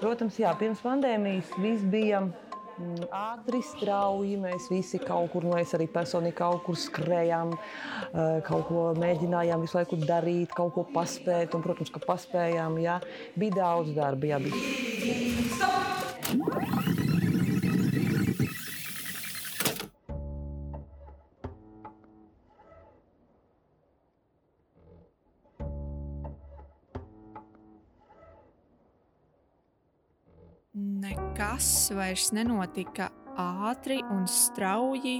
Protams, jā, pirms pandēmijas viss bija mm, ātri, strauji. Mēs visi kaut kur, nu es arī personīgi kaut kur skrējām, eh, kaut ko mēģinājām visu laiku darīt, kaut ko paspēt. Un, protams, ka paspējām. Jā. Bija daudz darba. Jā, bija. Nekas vairs nenotika ātri un strauji.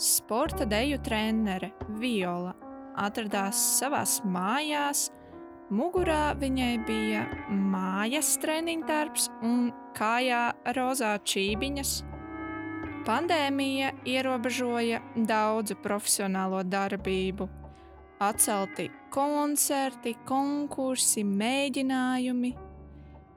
Sporta deju trenere Viola atradās savās mājās. Mugurā viņai bija mājas treniņš darbs un kājā rozā čībiņas. Pandēmija ierobežoja daudzu profesionālo darbību. Atcelti koncerti, konkursi, mēģinājumi.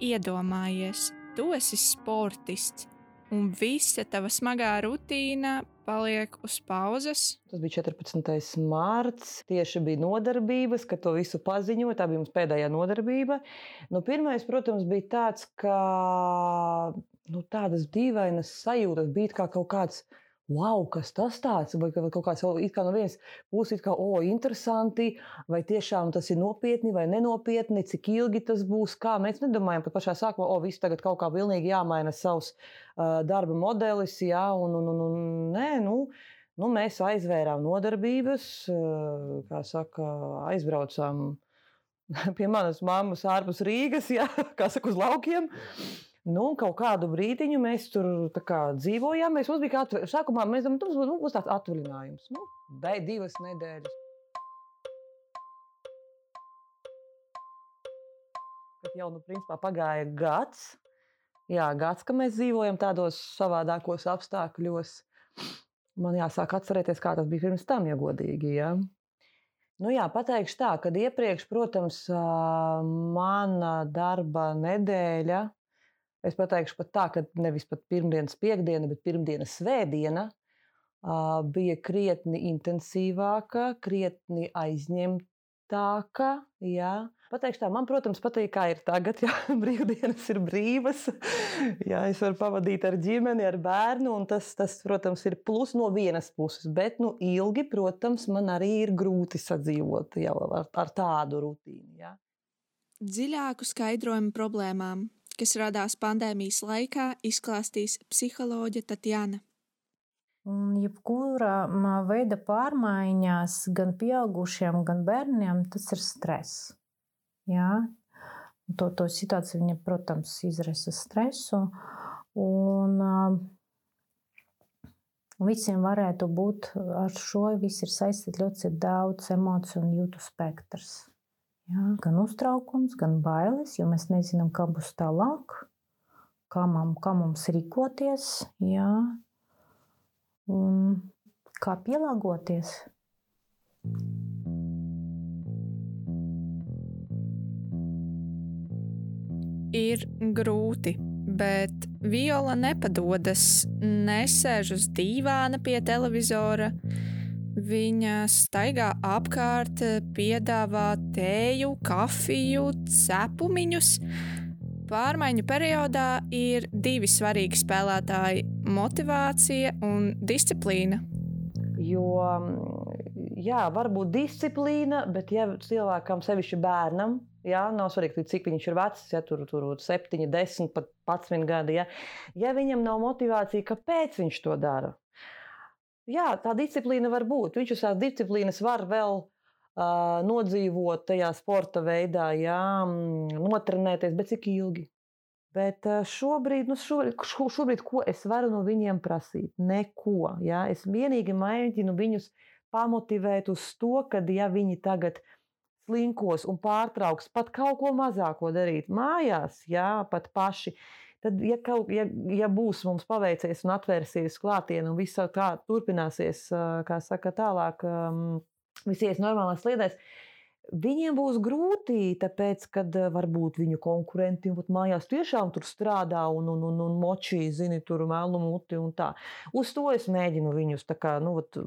Iedomājies, tu esi sportists, un visa tava smagā rutīna paliek uz pauzes. Tas bija 14. mārts. Tieši bija nodarbības, kad to visu paziņoja. Tā bija mums pēdējā nodarbība. Nu, pirmais, protams, bija tāds, ka nu, tādas dīvainas sajūtas bija kā kaut kāds wow, kas tas tāds, vai kaut kāds it kā no vienas puses, kā, o, interesanti, vai tiešām tas ir nopietni vai nenopietni, cik ilgi tas būs, kā? Mēs nedomājam, ka pašā sākumā, o, viss tagad kaut kā pilnīgi jāmaina savs uh, darba modelis, jā, un, un, un, un nē, nu, nu, mēs aizvērām nodarbības, uh, kā saka, aizbraucām pie manas mammas ārpus Rīgas, jā, kā saka, uz laukiem. Nu, kaut kādu brīdiņu mēs tur kā, dzīvojām. Mēs mums bija atve... sākumā, mēs domājam, tas būs, būs tāds atvaļinājums. Nu, Dai divas nedēļas. Kad jau nu, principā, pagāja gads, jā, gads, ka mēs dzīvojam tādos savādākos apstākļos. Man jāsāk atcerēties, kā tas bija pirms tam, ja godīgi. Ja? Nu jā, pateikšu tā, ka iepriekš, protams, mana darba nedēļa Es pateikšu pat tā, ka nevis pat pirmdienas piekdiena, bet pirmdienas svētdiena bija krietni intensīvāka, krietni aizņemtāka. Jā. Pateikšu tā, man, protams, patīk, kā ir tagad. Jā, brīvdienas ir brīvas. Jā, es varu pavadīt ar ģimeni, ar bērnu, un tas, tas, protams, ir plus no vienas puses. Bet, nu, ilgi, protams, man arī ir grūti sadzīvot jau ar, ar tādu rutīnu. Jā. Dziļāku skaidrojumu problēmām kas radās pandēmijas laikā, izklāstīs psiholoģe Tatjana. Un jebkura veida pārmaiņās gan pieaugušiem, gan bērniem tas ir stress. Jā? To, to situāciju viņa, protams, izraisa stresu. Un, Visiem varētu būt ar šo, viss ir saistīts ļoti daudz emociju un jūtu spektrs. Jā, gan uztraukums, gan bailes, jo mēs nezinām, kā būs tālāk, kā, mam, kā mums rīkoties, jā, un kā pielāgoties. Ir grūti, bet Viola nepadodas, nesēž uz dīvāna pie televizora Viņa staigā apkārt, piedāvā tēju, kafiju, cepumiņus. Pārmaiņu periodā ir divi svarīgi spēlētāji - motivācija un disciplīna. Jo, jā, var būt disciplīna, bet ja cilvēkam, sevišķi bērnam, jā, nav svarīgi, cik viņš ir vecs, ja tur ir 7, 10, pat 11 gadi. Ja, ja viņam nav motivācija, kāpēc viņš to dara? Jā, tā disciplīna var būt. Viņš uz tās disciplīnas var vēl uh, nodzīvot tajā sporta veidā, jā, notrenēties, bet cik ilgi. Bet šobrīd, nu šobrīd, šobrīd, ko es varu no viņiem prasīt? Neko. Ja? Es vienīgi mēģinu viņus pamotivēt uz to, ka, ja viņi tagad slinkos un pārtrauks pat kaut ko mazāko darīt mājās, jā, pat paši, uh, tad, ja, kaut, ja, ja būs mums paveicies un atvērsies klātienē, un viss tā turpināsies, kā saka, tālāk, um, visies normālās sliedēs, Viņiem būs grūti, tāpēc, ka varbūt viņu konkurenti mājās tiešām tur strādā un, un, un, un močī, zini, tur mēlu muti un tā. Uz to es mēģinu viņus kā, nu, vat,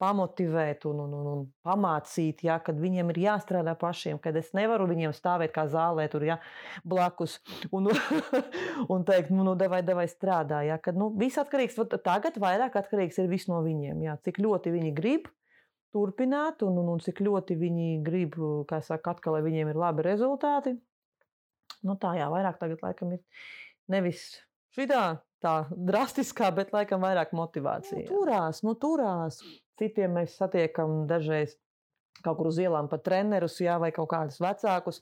pamotivēt un, un, un, un pamācīt, ja, kad viņiem ir jāstrādā pašiem, kad es nevaru viņiem stāvēt kā zālē tur ja, blakus un, un teikt, nu, nu devai, devai strādā. Ja, kad, nu, viss atkarīgs, tagad vairāk atkarīgs ir viss no viņiem, ja, cik ļoti viņi grib turpināt, un, un, un cik ļoti viņi grib, kā saka, atkal, lai viņiem ir labi rezultāti. Nu, tā jā, vairāk tagad laikam ir nevis šitā tā drastiskā, bet laikam vairāk motivācija. Nu, turās, nu turās. Citiem mēs satiekam dažreiz kaut kur uz ielām pat trenerus, jā, vai kaut kādus vecākus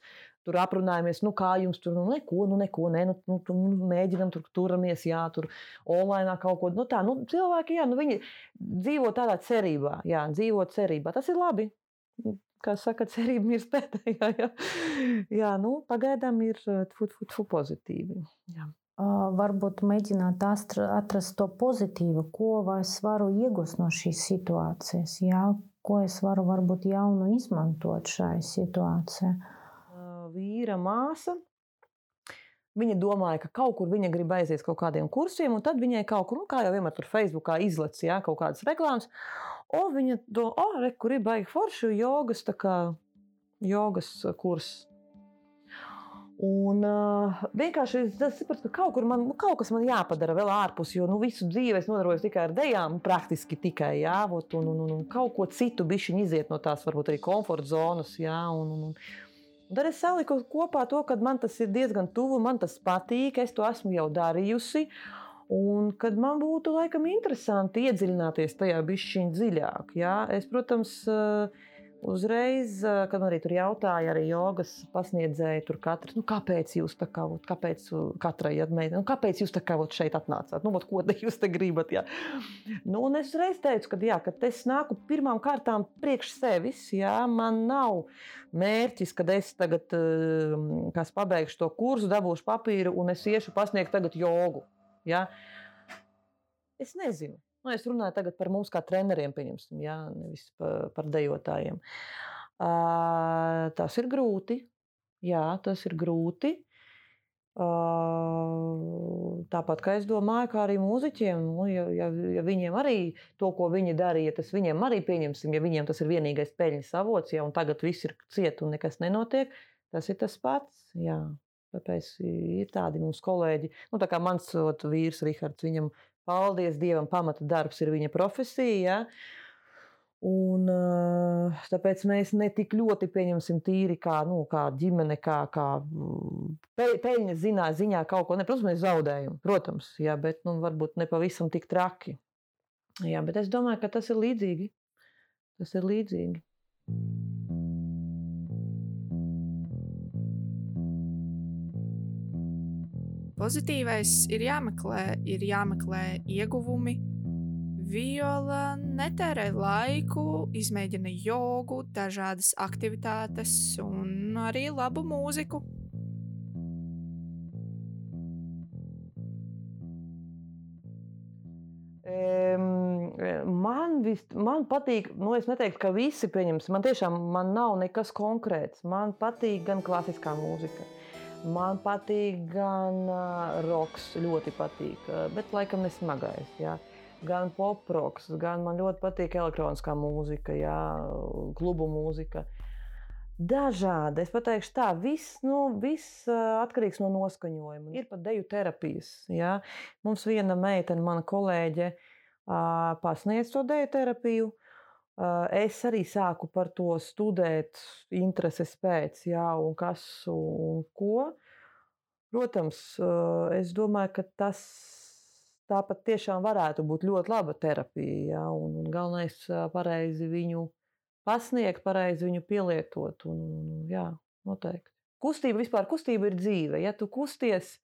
tur aprunājamies, nu, kā jums tur, nu, neko, nu, neko, nē, nu, nu, tu, nu mēģinam, tur turamies, jā, tur online kaut ko. Nu, tā, nu, cilvēki, jā, nu, viņi dzīvo tādā cerībā, jā, dzīvo cerībā. Tas ir labi. Kā saka, cerība ir spētējā. Jā, jā nu, pagaidām ir tfu, tfu, tfu, pozitīvi. Jā. Varbūt mēģināt atrast to pozitīvu, ko es varu iegūt no šīs situācijas, jā, ko es varu varbūt jaunu izmantot šai situācijai vīra māsa. Viņa domāja, ka kaut kur viņa grib aiziet kaut kādiem kursiem, un tad viņai kaut kur, nu, kā jau vienmēr tur Facebookā izlaiž ja, kaut kādas reklāmas. O, viņa to, oh, re, kur ir baigi forši jogas, tā kā jogas kurs. Un uh, vienkārši es sapratu, ka kaut, man, nu, kaut kas man jāpadara vēl ārpus, jo nu, visu dzīvi es nodarbojos tikai ar dejām, praktiski tikai jā, ot, un, un, un, un kaut ko citu bišķiņu iziet no tās varbūt arī komforta zonas. Jā, un, un, un, Tad es saliku kopā to, ka man tas ir diezgan tuvu, man tas patīk, es to esmu jau darījusi. Un kad man būtu laikam interesanti iedziļināties tajā bišķiņā dziļāk. Ja? Es, protams, uh, Uzreiz, kad man arī tur jautāja, arī jogas pasniedzēja, tur katrs, nu, kāpēc jūs tā kā, kāpēc katrai meitenei, nu, kāpēc jūs tā kā šeit atnācāt, nu, ko te jūs te gribat, jā. Nu, un es reiz teicu, ka, jā, ka es nāku pirmām kārtām priekš sevis, jā, man nav mērķis, kad es tagad, kas pabeigšu to kursu, dabūšu papīru un es iešu pasniegt tagad jogu, jā. Es nezinu. Nu, es runāju par mums kā treneriem, pieņemsim, jā, nevis par, par dejotājiem. Uh, tas ir grūti. Jā, tas ir grūti. Uh, tāpat kā es domāju, kā arī mūziķiem, nu, ja, ja, ja viņiem arī to, ko viņi darīja, tas viņiem arī pieņemsim, ja viņiem tas ir vienīgais peļņas avots, ja tagad viss ir ciet un nekas nenotiek, tas ir tas pats. Jā. Tāpēc ir tādi mūsu kolēģi, nu, tā kā mans vīrs, Rihards, viņam paldies Dievam, pamata darbs ir viņa profesija. Ja? Un, tāpēc mēs ne tik ļoti pieņemsim tīri kā, nu, kā ģimene, kā, kā peļņas ziņā, ziņā kaut ko. Ne, protams, mēs zaudējam, protams, jā, bet nu, varbūt ne pavisam tik traki. Jā, bet es domāju, ka tas ir līdzīgi. Tas ir līdzīgi. Pozitīvais ir jāmeklē, ir jāmeklē ieguvumi. Viola netērē laiku, izmēģina jogu, dažādas aktivitātes un arī labu mūziku. Man, vis, man patīk, nu, es neteiktu, ka visi pieņems. Man tiešām man nav nekas konkrēts. Man patīk gan klasiskā mūzika, Man patīk gan roks, ļoti patīk, bet laikam nesmagais. Jā. Gan poproks, gan man ļoti patīk elektroniskā mūzika, jā, klubu mūzika. Dažādi. Es pateikšu, tā viss, nu, viss uh, atkarīgs no noskaņojuma. Ir pat deju terapijas. Jā. Mums viena meitene, mana kolēģe, pasniedz to deju terapiju. Uh, Es arī sāku par to studēt, intereses pēc, jā, un kas un ko. Protams, es domāju, ka tas tāpat tiešām varētu būt ļoti laba terapija. Jā, un, un galvenais ir pareizi viņu pasniegt, pareizi viņu pielietot. Un, jā, noteikti. Kustība vispār kustība ir dzīve. Ja tu kusties,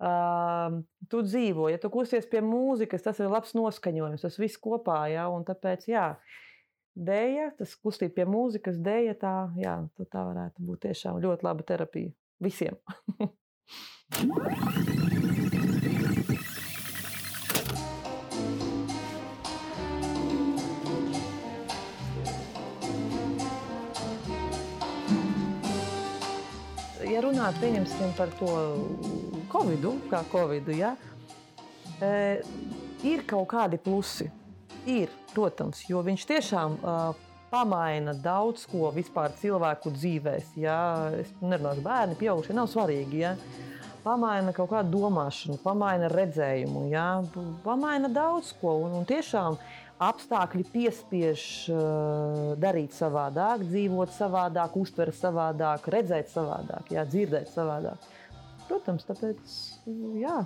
uh, tu dzīvo. Ja tu kusties pie mūzikas, tas ir labs noskaņojums. Tas viss kopā. Ja, un tāpēc, jā, dēļa, tas kustība pie mūzikas, dēļa, tā, jā, tā varētu būt tiešām ļoti laba terapija visiem. ja runāt par to Covid, kā Covid, ja, e, ir kaut kādi plusi. Ir, protams, jo viņš tiešām uh, pamaina daudz ko vispār cilvēku dzīvēs. Ja? Es nerunāju, bērni, pieaugušie nav svarīgi. Ja? Pamaina kaut kādu domāšanu, pamaina redzējumu, ja? pamaina daudz ko. Un, un tiešām apstākļi piespiež uh, darīt savādāk, dzīvot savādāk, uztvert savādāk, redzēt savādāk, jā, dzirdēt savādāk. Protams, tāpēc jā.